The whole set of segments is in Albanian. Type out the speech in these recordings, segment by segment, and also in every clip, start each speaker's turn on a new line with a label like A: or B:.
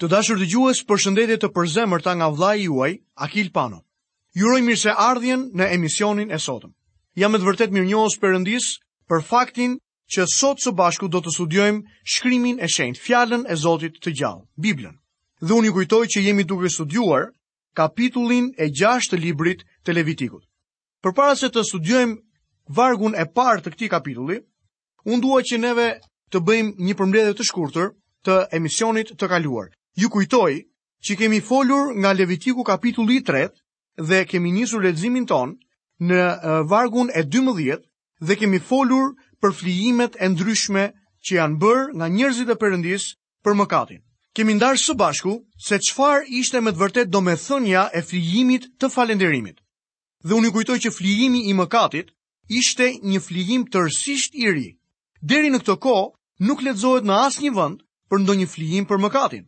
A: Të dashur dëgjues, përshëndetje të përzemërta nga vëllai juaj, Akil Pano. Ju uroj mirëseardhjen në emisionin e sotëm. Jam me të vërtetë mirënjohës Perëndisë për faktin që sot së bashku do të studiojmë shkrimin e shenjtë, fjalën e Zotit të gjallë, Biblën. Dhe unë ju kujtoj që jemi duke studiuar kapitullin e 6 të librit të Levitikut. Përpara se të studiojmë vargun e parë të këtij kapitulli, Unë dua që neve të bëjmë një përmbledhje të shkurtër të emisionit të kaluar. Ju kujtoj që kemi folur nga Levitiku kapitulli 3 dhe kemi nisur leximin tonë në vargun e 12 dhe kemi folur për flijimet e ndryshme që janë bërë nga njerëzit e Perëndisë për mëkatin. Kemi ndarë së bashku se çfarë ishte me të vërtetë domethënia e flijimit të falënderimit. Dhe unë ju kujtoj që flijimi i mëkatit ishte një flijim tërësisht i ri. Deri në këtë kohë nuk lexohet në asnjë vend për ndonjë flijim për mëkatin.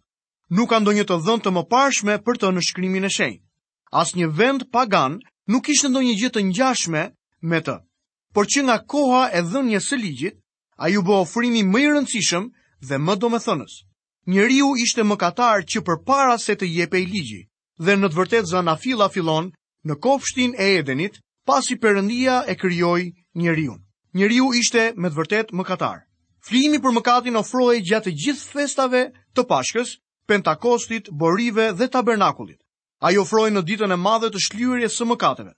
A: Nuk ka ndonjë të dhënë të mëparshme për të në shkrimin e shenjtë. Asnjë vend pagan nuk kishte ndonjë gjë të ngjashme me të. Por që nga koha e dhënies së ligjit, ai u bë ofrimi më i rëndësishëm dhe më domethënës. Njeriu ishte mëkatar që përpara se të jepej ligji, Dhe në të vërtetë zanafilla fillon në kopshtin e Edenit, pasi Perëndia e krijoi njeriun. Njeriu ishte me të vërtetë mëkatar. Flijimi për mëkatin ofrohej gjatë të gjithë festave të Pashkës, Pentakostit, Borive dhe Tabernakullit. Ai ofrohej në ditën e madhe të shlyerjes së mëkateve.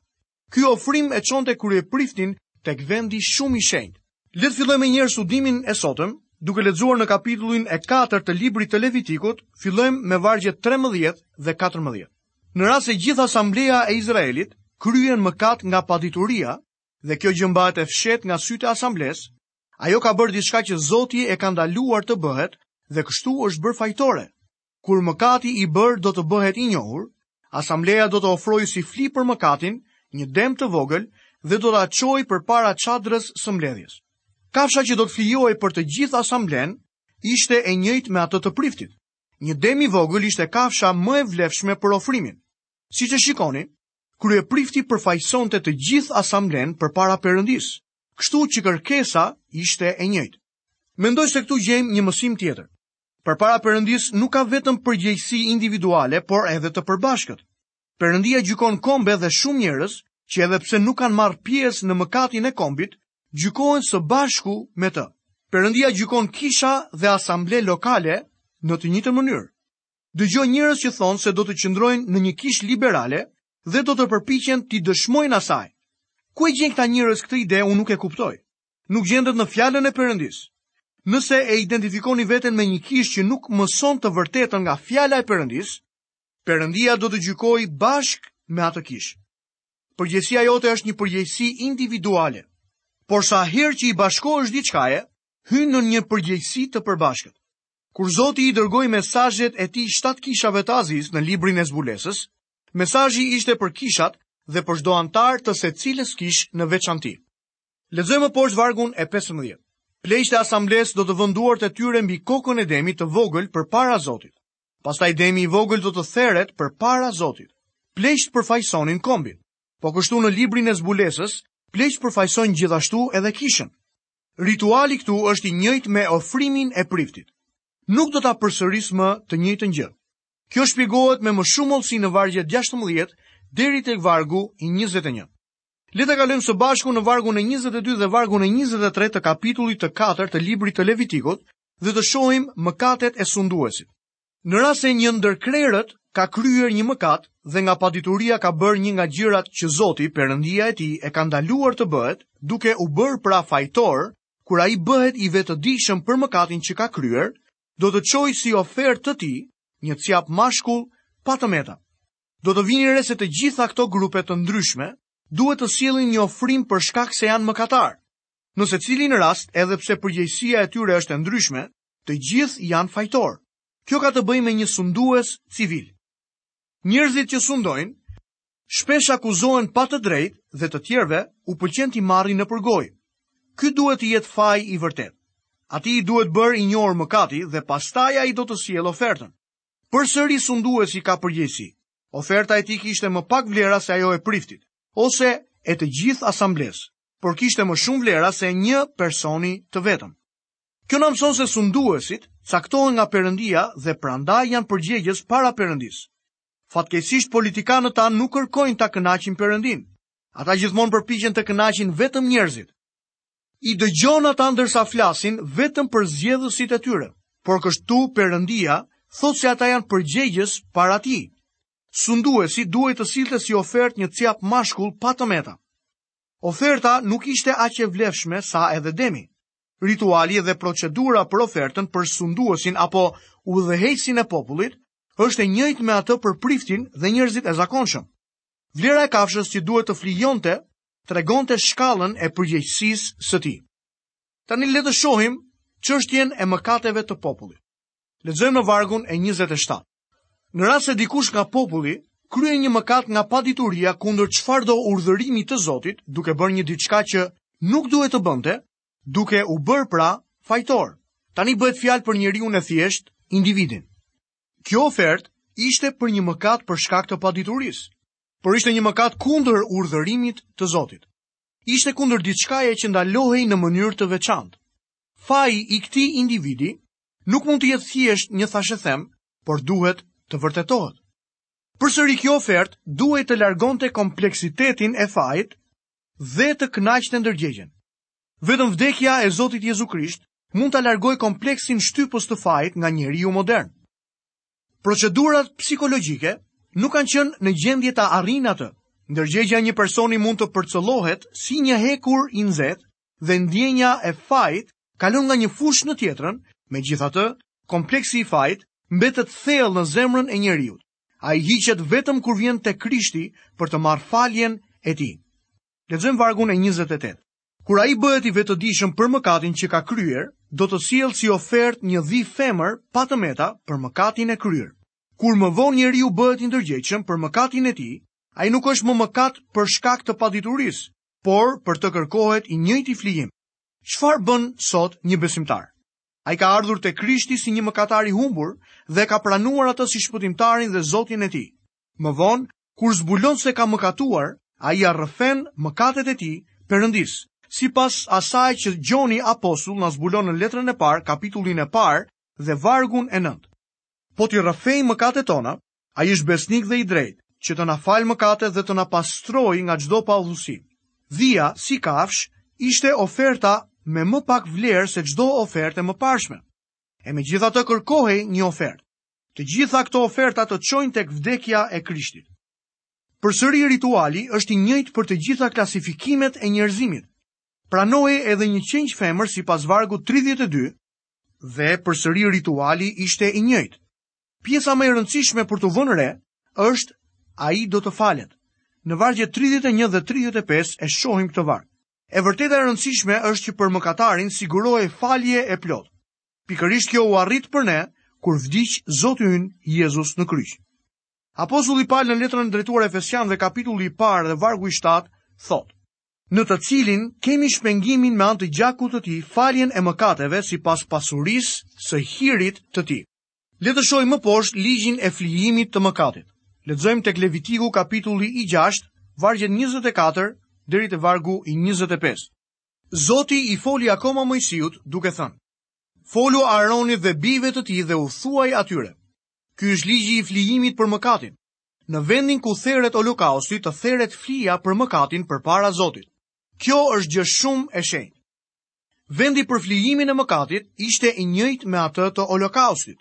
A: Ky ofrim e çonte kryepriftin tek vendi shumë i shenjtë. Le të fillojmë menjëherë studimin e sotëm, duke lexuar në kapitullin e 4 të librit të Levitikut, fillojmë me vargjet 13 dhe 14. Në rast se gjithë asambleja e Izraelit kryen mëkat nga padituria dhe kjo gjë mbahet e fshehtë nga sytë e asamblesë, ajo ka bërë diçka që Zoti e ka ndaluar të bëhet dhe kështu është bërë fajtore. Kur mëkati i bërë do të bëhet i njohur, asambleja do të ofrojë si fli për mëkatin një dem të vogël dhe do ta çojë përpara çadrës së mbledhjes. Kafsha që do të flijohej për të gjithë asamblenë ishte e njëjtë me atë të priftit. Një dem i vogël ishte kafsha më e vlefshme për ofrimin. Siç e shikoni, kryeprifti përfaqësonte të gjithë asamblenë përpara Perëndisë, kështu që kërkesa ishte e njëjtë. Mendoj se këtu gjejmë një mësim tjetër. Përpara Perëndisë nuk ka vetëm përgjegjësi individuale, por edhe të përbashkët. Perëndia gjykon kombe dhe shumë njerëz që edhe pse nuk kanë marrë pjesë në mëkatin e kombit, gjykohen së bashku me të. Perëndia gjykon kisha dhe asamble lokale në të njëjtën mënyrë. Dëgjoj njerëz që thonë se do të qëndrojnë në një kishë liberale dhe do të përpiqen t'i dëshmojnë asaj. Ku e gjejnë këta njerëz këtë ide, unë nuk e kuptoj. nuk gjendet në fjalën e Perëndisë. Nëse e identifikoni veten me një kishë që nuk mëson të vërtetën nga fjala e Perëndisë, Perëndia do të gjykojë bashkë me atë kishë. Përgjegjësia jote është një përgjegjësi individuale, por sa herë që i bashkohesh diçkaje, hyn nën një përgjegjësi të përbashkët. Kur Zoti i dërgoi mesazhet e tij shtatë kishave të Azisë në librin e Zbulesës, mesazhi ishte për kishat dhe për çdo anëtar të secilës kish në veçanti. Lexoj më poshtë vargun e 15. Pleqtë e asamblesë do të vënë duart e tyre mbi kokën e demit të vogël përpara Zotit. Pastaj demi i vogël do të theret përpara Zotit. Pleqtë përfaqësonin kombin. Po kështu në librin e zbulesës, pleqtë përfaqësojnë gjithashtu edhe kishën. Rituali këtu është i njëjtë me ofrimin e priftit. Nuk do ta përsëris më të njëjtën gjë. Kjo shpjegohet me më shumë hollësi në vargjet 16 deri tek vargu i 21. Le të kalojmë së bashku në vargun e 22 dhe vargun e 23 të kapitullit të 4 të librit të Levitikut dhe të shohim mëkatet e sunduesit. Në rast se një ndër krerët ka kryer një mëkat dhe nga padituria ka bërë një nga gjërat që Zoti, Perëndia i tij, e ka ndaluar të bëhet, duke u bërë pra fajtor, kur ai bëhet i vetëdijshëm për mëkatin që ka kryer, do të çojë si ofertë të tij një cjap mashkull pa të meta. Do të vini re se të gjitha këto grupe të ndryshme duhet të sjellin një ofrim për shkak se janë mëkatarë. Në secilin rast, edhe pse përgjegjësia e tyre është e ndryshme, të gjithë janë fajtorë. Kjo ka të bëjë me një sundues civil. Njerëzit që sundojnë shpesh akuzohen pa të drejtë dhe të tjerëve u pëlqen t'i marrin në përgojë. Ky duhet të jetë faj i vërtetë. Atij i duhet bërë i njohur mëkati dhe pastaj ai do të sjellë ofertën. Përsëri sunduesi ka përgjegjësi. Oferta e tij kishte më pak vlerë se ajo e priftit, ose e të gjithë asamblesë, por kishte më shumë vlerë se një personi të vetëm. Kjo na mëson se sunduesit caktohen nga Perëndia dhe prandaj janë përgjegjës para Perëndisë. Fatkeqësisht politikanët tanë nuk kërkojnë ta kënaqin Perëndinë. Ata gjithmonë përpiqen të kënaqin vetëm njerëzit. I dëgjon ata ndërsa flasin vetëm për zgjedhësit e tyre. Por kështu Perëndia thotë se ata janë përgjegjës para tij. Sunduesi duhej të sillte si ofertë një cjap mashkull pa të meta. Oferta nuk ishte aq e vlefshme sa edhe demi. Rituali dhe procedura për ofertën për sunduesin apo udhëheqësin e popullit është e njëjtë me atë për priftin dhe njerëzit e zakonshëm. Vlera e kafshës që duhet të flijonte tregonte shkallën e përgjegjësisë së tij. Tani le të shohim çështjen e mëkateve të popullit. Lexojmë në vargun e 27. Në rast se dikush nga populli kryen një mëkat nga padituria kundër çfarëdo urdhërimi të Zotit, duke bërë një diçka që nuk duhet të bënte, duke u bërë pra fajtor. Tani bëhet fjalë për njeriun e thjeshtë, individin. Kjo ofertë ishte për një mëkat për shkak të paditurisë, por ishte një mëkat kundër urdhërimit të Zotit. Ishte kundër diçkaje që ndalohej në mënyrë të veçantë. Faji i këtij individi nuk mund të jetë thjesht një thashethem, por duhet të vërtetohet. Përsëri kjo ofertë duhej të largonte kompleksitetin e fajit dhe të kënaqte ndërgjegjen. Vetëm vdekja e Zotit Jezu Krisht mund ta largojë kompleksin shtypës të fajit nga njeriu modern. Procedurat psikologjike nuk kanë qenë në gjendje ta arrijnë atë. Ndërgjegjja e një personi mund të përcëllohet si një hekur i nxehtë dhe ndjenja e fajit kalon nga një fushë në tjetrën, megjithatë, kompleksi i fajit mbetet thellë në zemrën e njeriut. Ai hiqet vetëm kur vjen te Krishti për të marrë faljen e tij. Lexojmë vargun e 28. Kur ai bëhet i vetëdijshëm për mëkatin që ka kryer, do të sjellë si ofertë një dhi femër pa të meta për mëkatin e kryer. Kur më vonë njeriu bëhet i ndërgjegjshëm për mëkatin e tij, ai nuk është më mëkat për shkak të paditurisë, por për të kërkohet i njëjti flijim. Çfarë bën sot një besimtar? Ai ka ardhur te Krishti si një mëkatar i humbur dhe ka pranuar atë si shpëtimtarin dhe Zotin e tij. Më vonë, kur zbulon se ka mëkatuar, ai ia rrëfen mëkatet e tij Perëndisë. Sipas asaj që Gjoni apostull na zbulon në letrën e parë, kapitullin e parë dhe vargun e nëntë. Po t'i rrëfejmë mëkatet tona, ai është besnik dhe i drejtë, që të na falë mëkatet dhe të na pastrojë nga çdo paudhësi. Dhia, si kafshë, ishte oferta me më pak vlerë se çdo ofertë e mëparshme. E megjithatë kërkohej një ofertë. Të gjitha këto oferta të çojnë tek vdekja e Krishtit. Përsëri rituali është i njëjtë për të gjitha klasifikimet e njerëzimit. Pranohej edhe një qengj femër sipas vargut 32 dhe përsëri rituali ishte i njëjtë. Pjesa më e rëndësishme për t'u vënë re është ai do të falet. Në vargjet 31 dhe 35 e shohim këtë varg. E vërteta e rëndësishme është që për mëkatarin sigurohej falje e plotë. Pikërisht kjo u arrit për ne kur vdiq Zoti ynë Jezus në kryq. Apostulli Pal në letrën e drejtuar Efesianëve kapitulli i parë dhe vargu i 7 thotë: Në të cilin kemi shpengimin me anë të gjakut të tij, faljen e mëkateve sipas pasurisë së hirit të tij. Le të shohim më poshtë ligjin e flijimit të mëkatit. Lexojmë tek Levitiku kapitulli i 6, vargjet 24 deri te vargu i 25. Zoti i foli akoma Moisiut, duke thënë, Folu Aronit dhe bijve të tij dhe u thuaj atyre, Ky është ligji i flijimit për mëkatin. Në vendin ku theret holokausti të theret flija për mëkatin përpara Zotit. Kjo është gjë shumë e shenjtë. Vendi për flijimin e mëkatit ishte i njëjtë me atë të holokaustit.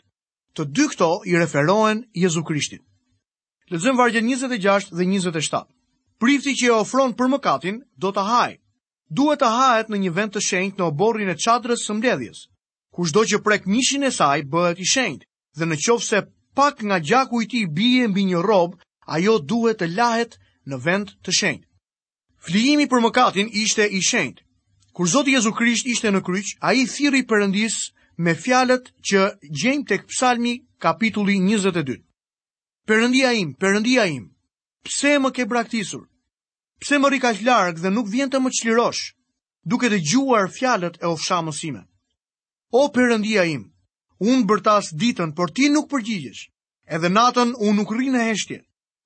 A: Të dy këto i referohen Jezu Krishtit. Lexojmë vargjet 26 dhe 27. Prifti që e ofron për mëkatin do ta hajë. Duhet të hahet në një vend të shenjtë në oborrin e çadrës së mbledhjes. Kushdo që prek mishin e saj bëhet i shenjtë, dhe në qoftë se pak nga gjaku i tij bie mbi një rrobë, ajo duhet të lahet në vend të shenjtë. Flijimi për mëkatin ishte i shenjtë. Kur Zoti Jezu Krisht ishte në kryq, ai i thirri Perëndisë me fjalët që gjejmë tek Psalmi kapitulli 22. Perëndia im, Perëndia im, pse më ke braktisur? Pse më rri kaq larg dhe nuk vjen të më çlirosh? Duke dëgjuar fjalët e ofshamës sime. O Perëndia im, unë bërtas ditën, por ti nuk përgjigjesh. Edhe natën unë nuk rri në heshtje.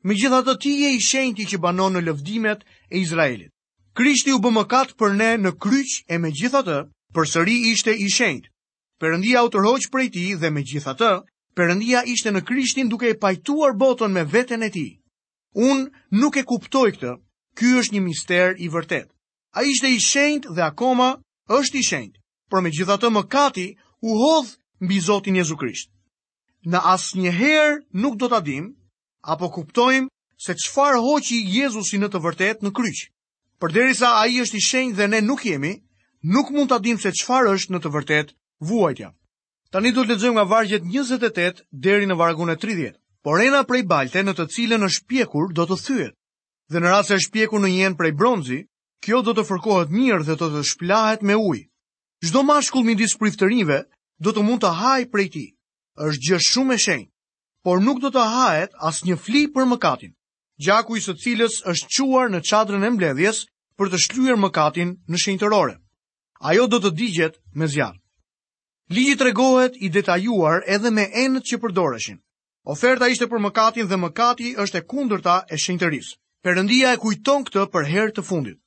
A: Megjithatë ti je i shenjti që banon në lëvdimet e Izraelit. Krishti u bë mëkat për ne në kryq e megjithatë përsëri ishte i shenjtë. Perëndia u tërhoq prej tij dhe megjithatë, Perëndia ishte në Krishtin duke e pajtuar botën me veten e tij. Unë nuk e kuptoj këtë, ky është një mister i vërtetë. Ai ishte i shenjtë dhe akoma është i shenjtë, por megjithatë mëkati u hodh mbi Zotin Jezu Krisht. Ne asnjëherë nuk do ta dimë, apo kuptojmë se çfarë hoqi Jezusi në të vërtetë në kryq. Përderisa ai është i shenjtë dhe ne nuk jemi, nuk mund ta dimë se çfarë është në të vërtetë vuajtja. Tani do të lexojmë nga vargjet 28 deri në vargun e 30. Por ena prej balte në të cilën është pjekur do të thyhet. Dhe në rast se është pjekur në një enë prej bronzi, kjo do të fërkohet mirë dhe do të shpëlahet me ujë. Çdo mashkull midis priftërinjve do të mund të hajë prej tij. Është gjë shumë e shenjtë, por nuk do të hahet asnjë fli për mëkatin. gjaku i së cilës është çuar në çadrën e mbledhjes për të shlyer mëkatin në shenjtërore. Ajo do të digjet me zjarr. Ligji tregohet i detajuar edhe me enët që përdoreshin. Oferta ishte për mëkatin dhe mëkati është e kundërta e shenjtërisë. Perëndia e kujton këtë për herë të fundit.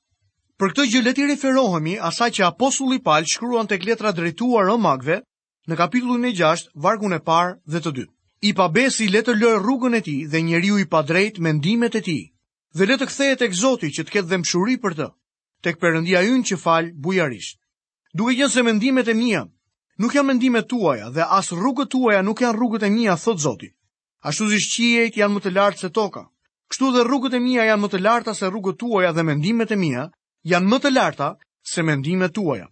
A: Për këtë gjë le t'i referohemi asaj që apostulli Pal shkruan tek letra drejtuar romakëve, në kapitullin e 6, vargun e parë dhe të dytë. I pabesi le të lërë rrugën e tij dhe njeriu i padrejtë mendimet e tij. Dhe le të kthehet tek Zoti që të ketë dhembshuri për të, tek Perëndia ynë që fal bujarisht. Duke qenë se mendimet e mia nuk janë mendimet tuaja dhe as rrugët tuaja nuk janë rrugët e mia, thotë Zoti. Ashtu si qiejt janë më të lartë se toka, kështu dhe rrugët e mia janë më të larta se rrugët tuaja dhe mendimet e mia janë më të larta se mendimet tuaja.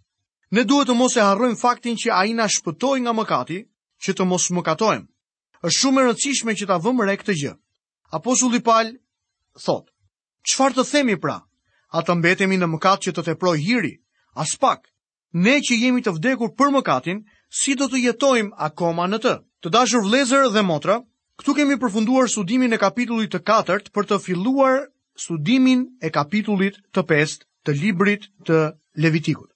A: Ne duhet të mos e harrojmë faktin që ai na shpëtoi nga mëkati, që të mos mëkatojmë. Është shumë e rëndësishme që ta vëmë re këtë gjë. Apostulli Pal thotë: "Çfarë të themi pra? A të mbetemi në mëkat që të teprojë hiri? Aspak. Ne që jemi të vdekur për mëkatin, si do të jetojmë akoma në të? Të dashur vëllezër dhe motra, këtu kemi përfunduar studimin e kapitullit të katërt për të filluar studimin e kapitullit të pestë të librit të Levitikut.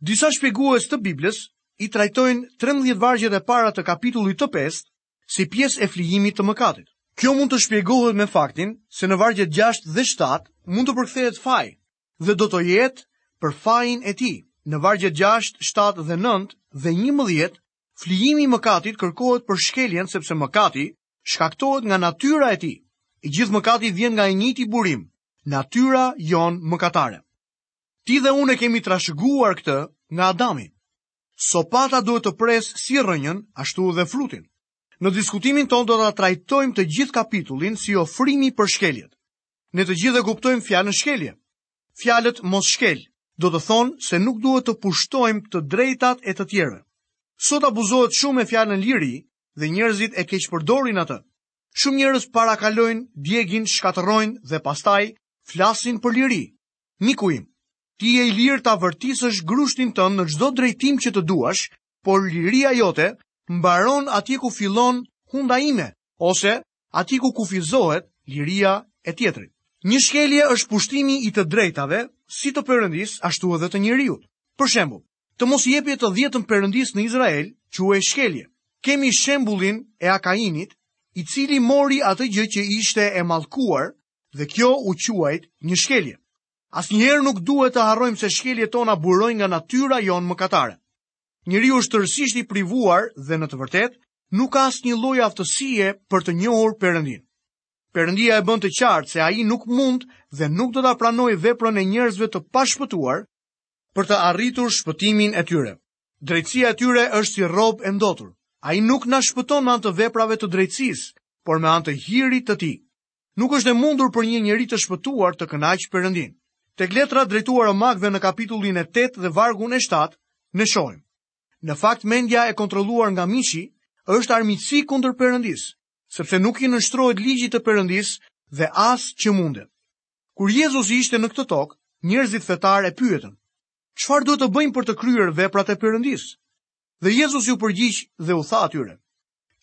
A: Disa shpjegues të Biblës i trajtojnë 13 vargjet e para të kapitullit të pestë si pjesë e flijimit të mëkatit. Kjo mund të shpjegohet me faktin se në vargjet 6 dhe 7 mund të përkthehet faj, dhe do të jetë për fajin e tij. Në vargjet 6, 7 dhe 9 dhe 11, flijimi i mëkatit kërkohet për shkeljen sepse mëkati shkaktohet nga natyra e tij. I gjithë mëkati vjen nga i njëjti burim, natyra jonë mëkatare. Ti dhe unë e kemi trashëguar këtë nga Adami. Sopata duhet të presë si rrënjën, ashtu dhe frutin. Në diskutimin tonë do ta trajtojmë të gjithë kapitullin si ofrimi për shkeljet. Ne të gjithë e kuptojmë fjalën shkelje. Fjalët mos shkel do të thonë se nuk duhet të pushtojmë të drejtat e të tjerëve. Sot abuzohet shumë me fjalën liri dhe njerëzit e keqpërdorin atë. Shumë njerëz parakalojnë, djegin, shkatërrojnë dhe pastaj flasin për liri. Miku im, ti je i lirë ta vërtitësh grushtin tënd në çdo drejtim që të duash, por liria jote mbaron atje ku fillon hunda ime ose atje ku kufizohet liria e tjetrit. Një shkelje është pushtimi i të drejtave si të Perëndisë ashtu edhe të njeriut. Për shembull, të mos i jepje të dhjetën Perëndisë në Izrael quhej shkelje. Kemi shembullin e Akainit, i cili mori atë gjë që ishte e mallkuar dhe kjo u quajt një shkelje. Asnjëherë nuk duhet të harrojmë se shkeljet tona burojnë nga natyra jonë mëkatare. Njeriu është tërësisht i privuar dhe në të vërtetë nuk ka asnjë lloj aftësie për të njohur Perëndinë. Perëndia e bën të qartë se ai nuk mund dhe nuk do ta pranojë veprën e njerëzve të pashpëtuar për të arritur shpëtimin e tyre. Drejtësia e tyre është si rrobë e ndotur. Ai nuk na shpëton me anë të veprave të drejtësisë, por me anë të hirit të tij. Nuk është e mundur për një njeri të shpëtuar të kënaqë Perëndinë. Tek letra drejtuar Romakëve në kapitullin e 8 dhe vargun e 7, ne shohim. Në fakt, mendja e kontrolluar nga mishi është armiqësi kundër Perëndisë, sepse nuk i nënshtrohet ligjit të Perëndisë dhe as që mundet. Kur Jezusi ishte në këtë tokë, njerëzit fetarë e pyetën, çfarë duhet të bëjmë për të kryer veprat e Perëndisë? Dhe Jezusi iu përgjigj dhe u tha atyre,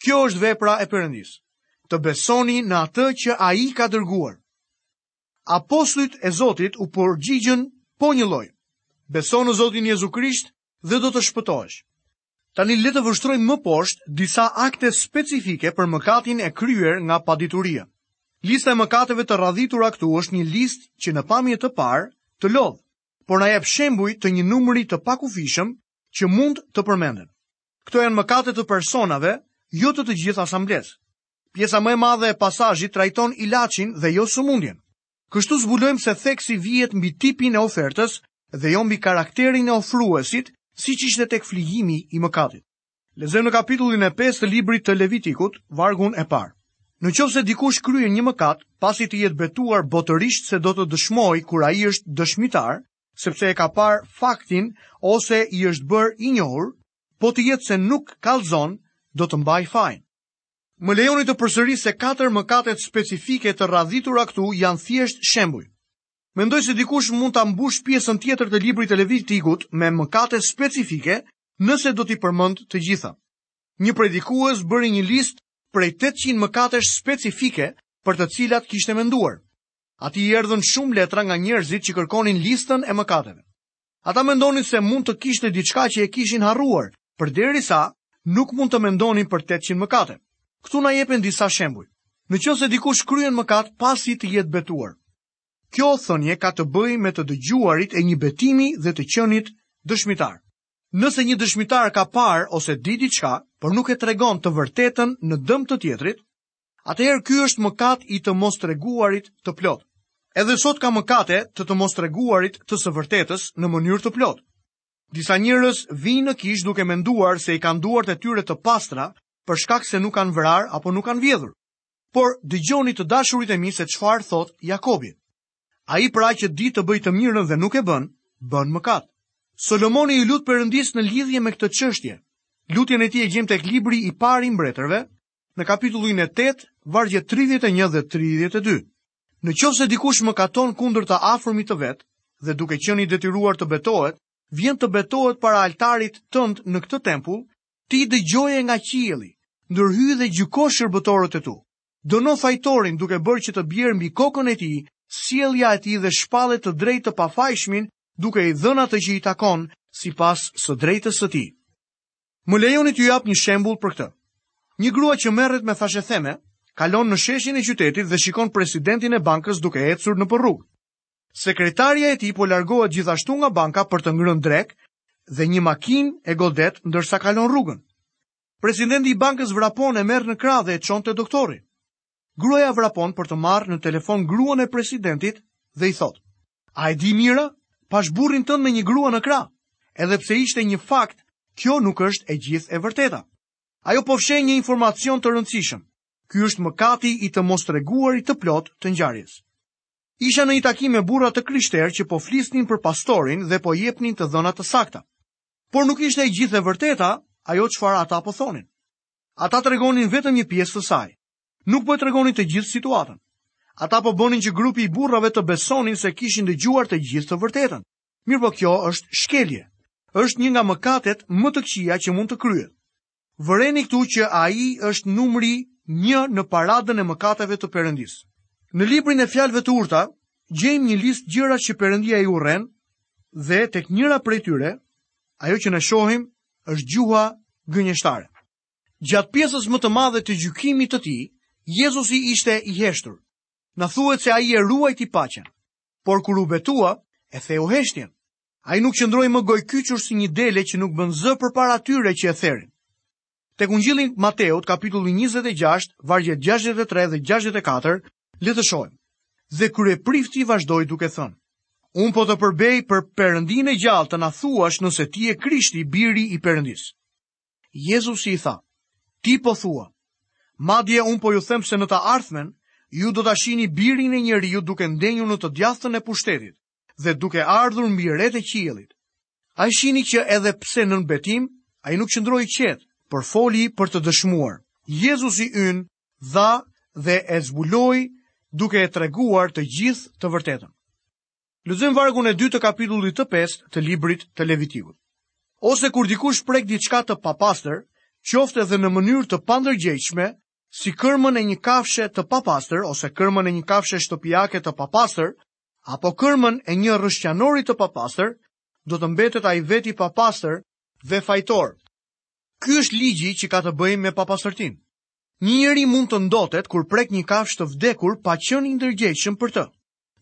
A: Kjo është vepra e Perëndisë, të besoni në atë që ai ka dërguar. Apostujt e Zotit u përgjigjën po njëlloj, beso në Zotin Jezu Krisht dhe do të shpëtohesh. Tani le të vështrojmë më poshtë disa akte specifike për mëkatin e kryer nga padituria. Lista e mëkateve të radhitura këtu është një listë që në pamje të parë të lodh, por na jep shembuj të një numri të pakufishëm që mund të përmenden. Këto janë mëkate të personave, jo të të gjithë asamblesë. Pjesa më e madhe e pasazhit trajton ilaçin dhe jo sëmundjen. Kështu zbulojmë se theksi vihet mbi tipin e ofertës dhe jo mbi karakterin e ofruesit, siç ishte tek flijimi i mëkatit. Lexojmë në kapitullin e 5 të librit të Levitikut, vargun e parë. Në qoftë se dikush kryen një mëkat, pasi të jetë betuar botërisht se do të dëshmojë kur ai është dëshmitar, sepse e ka parë faktin ose i është bërë i njohur, po të jetë se nuk kallëzon, do të mbajë fajin. Më lejoni të përsëris se katër mëkatet specifike të radhitura këtu janë thjesht shembuj. Mendoj se dikush mund ta mbushë pjesën tjetër të librit të Levitikut me mëkate specifike, nëse do t'i përmend të gjitha. Një predikues bëri një listë prej 800 mëkatesh specifike për të cilat kishte menduar. Atij i erdhën shumë letra nga njerëzit që kërkonin listën e mëkateve. Ata mendonin se mund të kishte diçka që e kishin harruar, përderisa nuk mund të mendonin për 800 mëkate. Këtu na jepen disa shembuj. Në qoftë se dikush kryen mëkat pasi të jetë betuar. Kjo thënie ka të bëjë me të dëgjuarit e një betimi dhe të qenit dëshmitar. Nëse një dëshmitar ka parë ose di diçka, por nuk e tregon të vërtetën në dëm të tjetrit, atëherë ky është mëkat i të mostreguarit të plotë. Edhe sot ka mëkate të të mostreguarit të së vërtetës në mënyrë të plotë. Disa njerëz vijnë në kishë duke menduar se i kanë duart e tyre të pastra për shkak se nuk kanë vrarë apo nuk kanë vjedhur. Por dëgjoni të dashurit e mi se çfarë thotë Jakobi. Ai pra që di të bëjë të mirën dhe nuk e bën, bën mëkat. Solomoni i lutet Perëndisë në lidhje me këtë çështje. Lutjen e tij e gjejmë tek libri i parë i mbretërve, Në kapitullin e 8, vargje 31 dhe 32. Në qofë se dikush më katon kundër të afërmit të vet, dhe duke qenë i detyruar të betohet, vjen të betohet para altarit tënd në këtë tempull, ti dëgjoje nga qielli, ndërhyj dhe gjyko shërbëtorët e tu. Dëno fajtorin duke bërë që të bjerë mbi kokën e tij, sjellja e tij dhe shpalle të drejtë të pafajshmin duke i dhënë atë që i takon sipas së drejtës së tij. Më lejoni t'ju jap një shembull për këtë. Një grua që merret me thashetheme, kalon në sheshin e qytetit dhe shikon presidentin e bankës duke ecur nëpër rrugë. Sekretarja e tij po largohet gjithashtu nga banka për të ngrënë drekë dhe një makinë e godet ndërsa kalon rrugën. Presidenti i bankës vrapon e merr në krah dhe e çon te doktori. Gruaja vrapon për të marrë në telefon gruan e presidentit dhe i thotë, a e di Mira, pashë burrin tënd me një grua në krah, edhe pse ishte një fakt, kjo nuk është e gjithë e vërteta. Ajo po fsheh një informacion të rëndësishëm. Ky është mëkati i të mostreguarit të plotë të ngjarjes. Isha në një takim me burra të krishterë që po flisnin për pastorin dhe po jepnin të dhëna të sakta. Por nuk ishte e gjithë e vërteta ajo çfarë ata po thonin. Ata tregonin vetëm një pjesë të saj. Nuk po e tregonin të gjithë situatën. Ata po bënin që grupi i burrave të besonin se kishin dëgjuar të gjithë të vërtetën. Mirëpo kjo është shkelje. Është një nga mëkatet më të këqija që mund të kryhet. Vëreni këtu që ai është numri një në paradën e mëkateve të Perëndisë. Në librin e fjalëve të urta, gjejmë një listë gjërash që Perëndia i urren dhe tek njëra prej tyre, ajo që ne shohim është gjuha gënjeshtare. Gjatë pjesës më të madhe të gjykimit të tij, Jezusi ishte i heshtur. Na thuhet se ai e ruajti paqen, por kur u betua, e theu heshtjen. Ai nuk qëndroi më gojkyçur si një dele që nuk bën zë përpara atyre që e therrin. Tek Ungjilli i Mateut, kapitulli 26, vargjet 63 dhe 64, Le të shohim. Dhe kryeprifti vazhdoi duke thënë: Unë po të përbej për Perëndinë e gjallë të na thuash nëse ti je Krishti, biri i Perëndisë. Jezusi i tha: Ti po thua. Madje unë po ju them se në të ardhmen ju do ta shihni birin e njeriut duke ndenjur në të djathtën e pushtetit. dhe duke ardhur mbi retë e qiellit. A e shihni që edhe pse nën betim, ai nuk qëndroi i qetë, por foli për të dëshmuar. Jezusi ynë dha dhe e zbuloi duke e treguar të gjithë të vërtetën. Lexojmë vargun e 2 të kapitullit të 5 të librit të Levitikut. Ose kur dikush prek diçka të papastër, qoftë edhe në mënyrë të pandërgjegjshme, si kërmën e një kafshe të papastër ose kërmën e një kafshe shtëpiake të papastër, apo kërmën e një rrëshqanori të papastër, do të mbetet ai vetë i papastër dhe fajtor. Ky është ligji që ka të bëjë me papastërtinë. Një njeri mund të ndotet kur prek një kafshë të vdekur pa qenë i ndërgjegjshëm për të.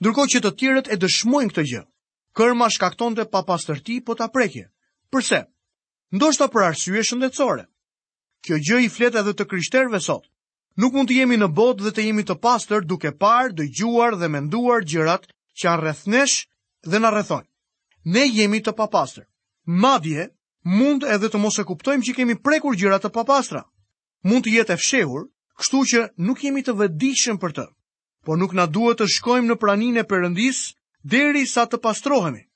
A: Ndërkohë që të tjerët e dëshmojnë këtë gjë. Kërma shkaktonte papastërti po ta prekje. Përse? Ndoshta për arsye shëndetësore. Kjo gjë i flet edhe të krishterëve sot. Nuk mund të jemi në botë dhe të jemi të pastër duke parë, dëgjuar dhe menduar gjërat që janë rreth nesh dhe na rrethojnë. Ne jemi të papastër. Madje, mund edhe të mos e kuptojmë që kemi prekur gjëra të papastra. Mund të jetë e fshehur, kështu që nuk jemi të vetëdijshëm për të. Por nuk na duhet të shkojmë në praninë e Perëndisë derisa të pastrohemi.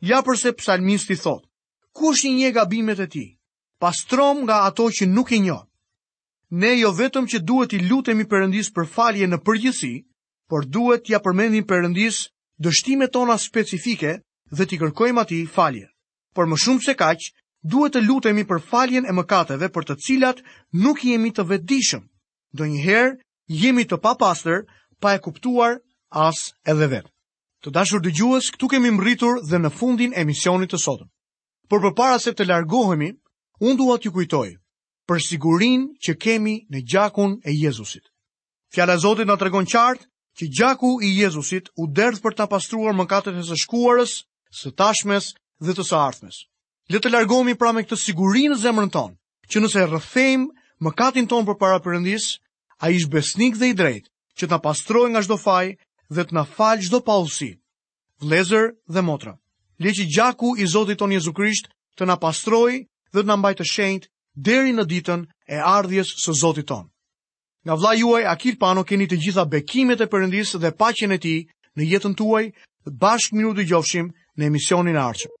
A: Ja përse psalmisti thotë: Kush i njeh gabimet e tij? Pastromë nga ato që nuk i njoh. Ne jo vetëm që duhet t'i lutemi Perëndisë për falje në përgjithësi, por duhet t'ia përmendim Perëndisë dështimet tona specifike dhe t'i kërkojmë atij falje. Por më shumë se kaq, duhet të lutemi për faljen e mëkateve për të cilat nuk jemi të vetëdijshëm. Ndonjëherë jemi të papastër, pa e kuptuar as edhe vetë. Të dashur dëgjues, këtu kemi mbërritur dhe në fundin e emisionit të sotëm. Por përpara se të largohemi, unë dua t'ju kujtoj për sigurinë që kemi në gjakun e Jezusit. Fjala e Zotit na tregon qartë që gjaku i Jezusit u derdh për të na pastruar mëkatet e së shkuarës, së tashmes dhe të së ardhmes. Le të largohemi pra me këtë siguri në zemrën tonë, që nëse rrëfejmë mëkatin tonë përpara Perëndisë, ai është besnik dhe i drejtë, që të na pastrojë nga çdo faj dhe të na falë çdo paudhësi, Vëllezër dhe motra, le që gjaku i Zotit tonë Jezu Krisht të na pastrojë dhe të na mbajë të shenjtë deri në ditën e ardhjes së Zotit tonë. Nga vëllai juaj Akil Pano keni të gjitha bekimet e Perëndisë dhe paqen e tij në jetën tuaj, bashkë mirudëgjofshim në emisionin e ardhshëm.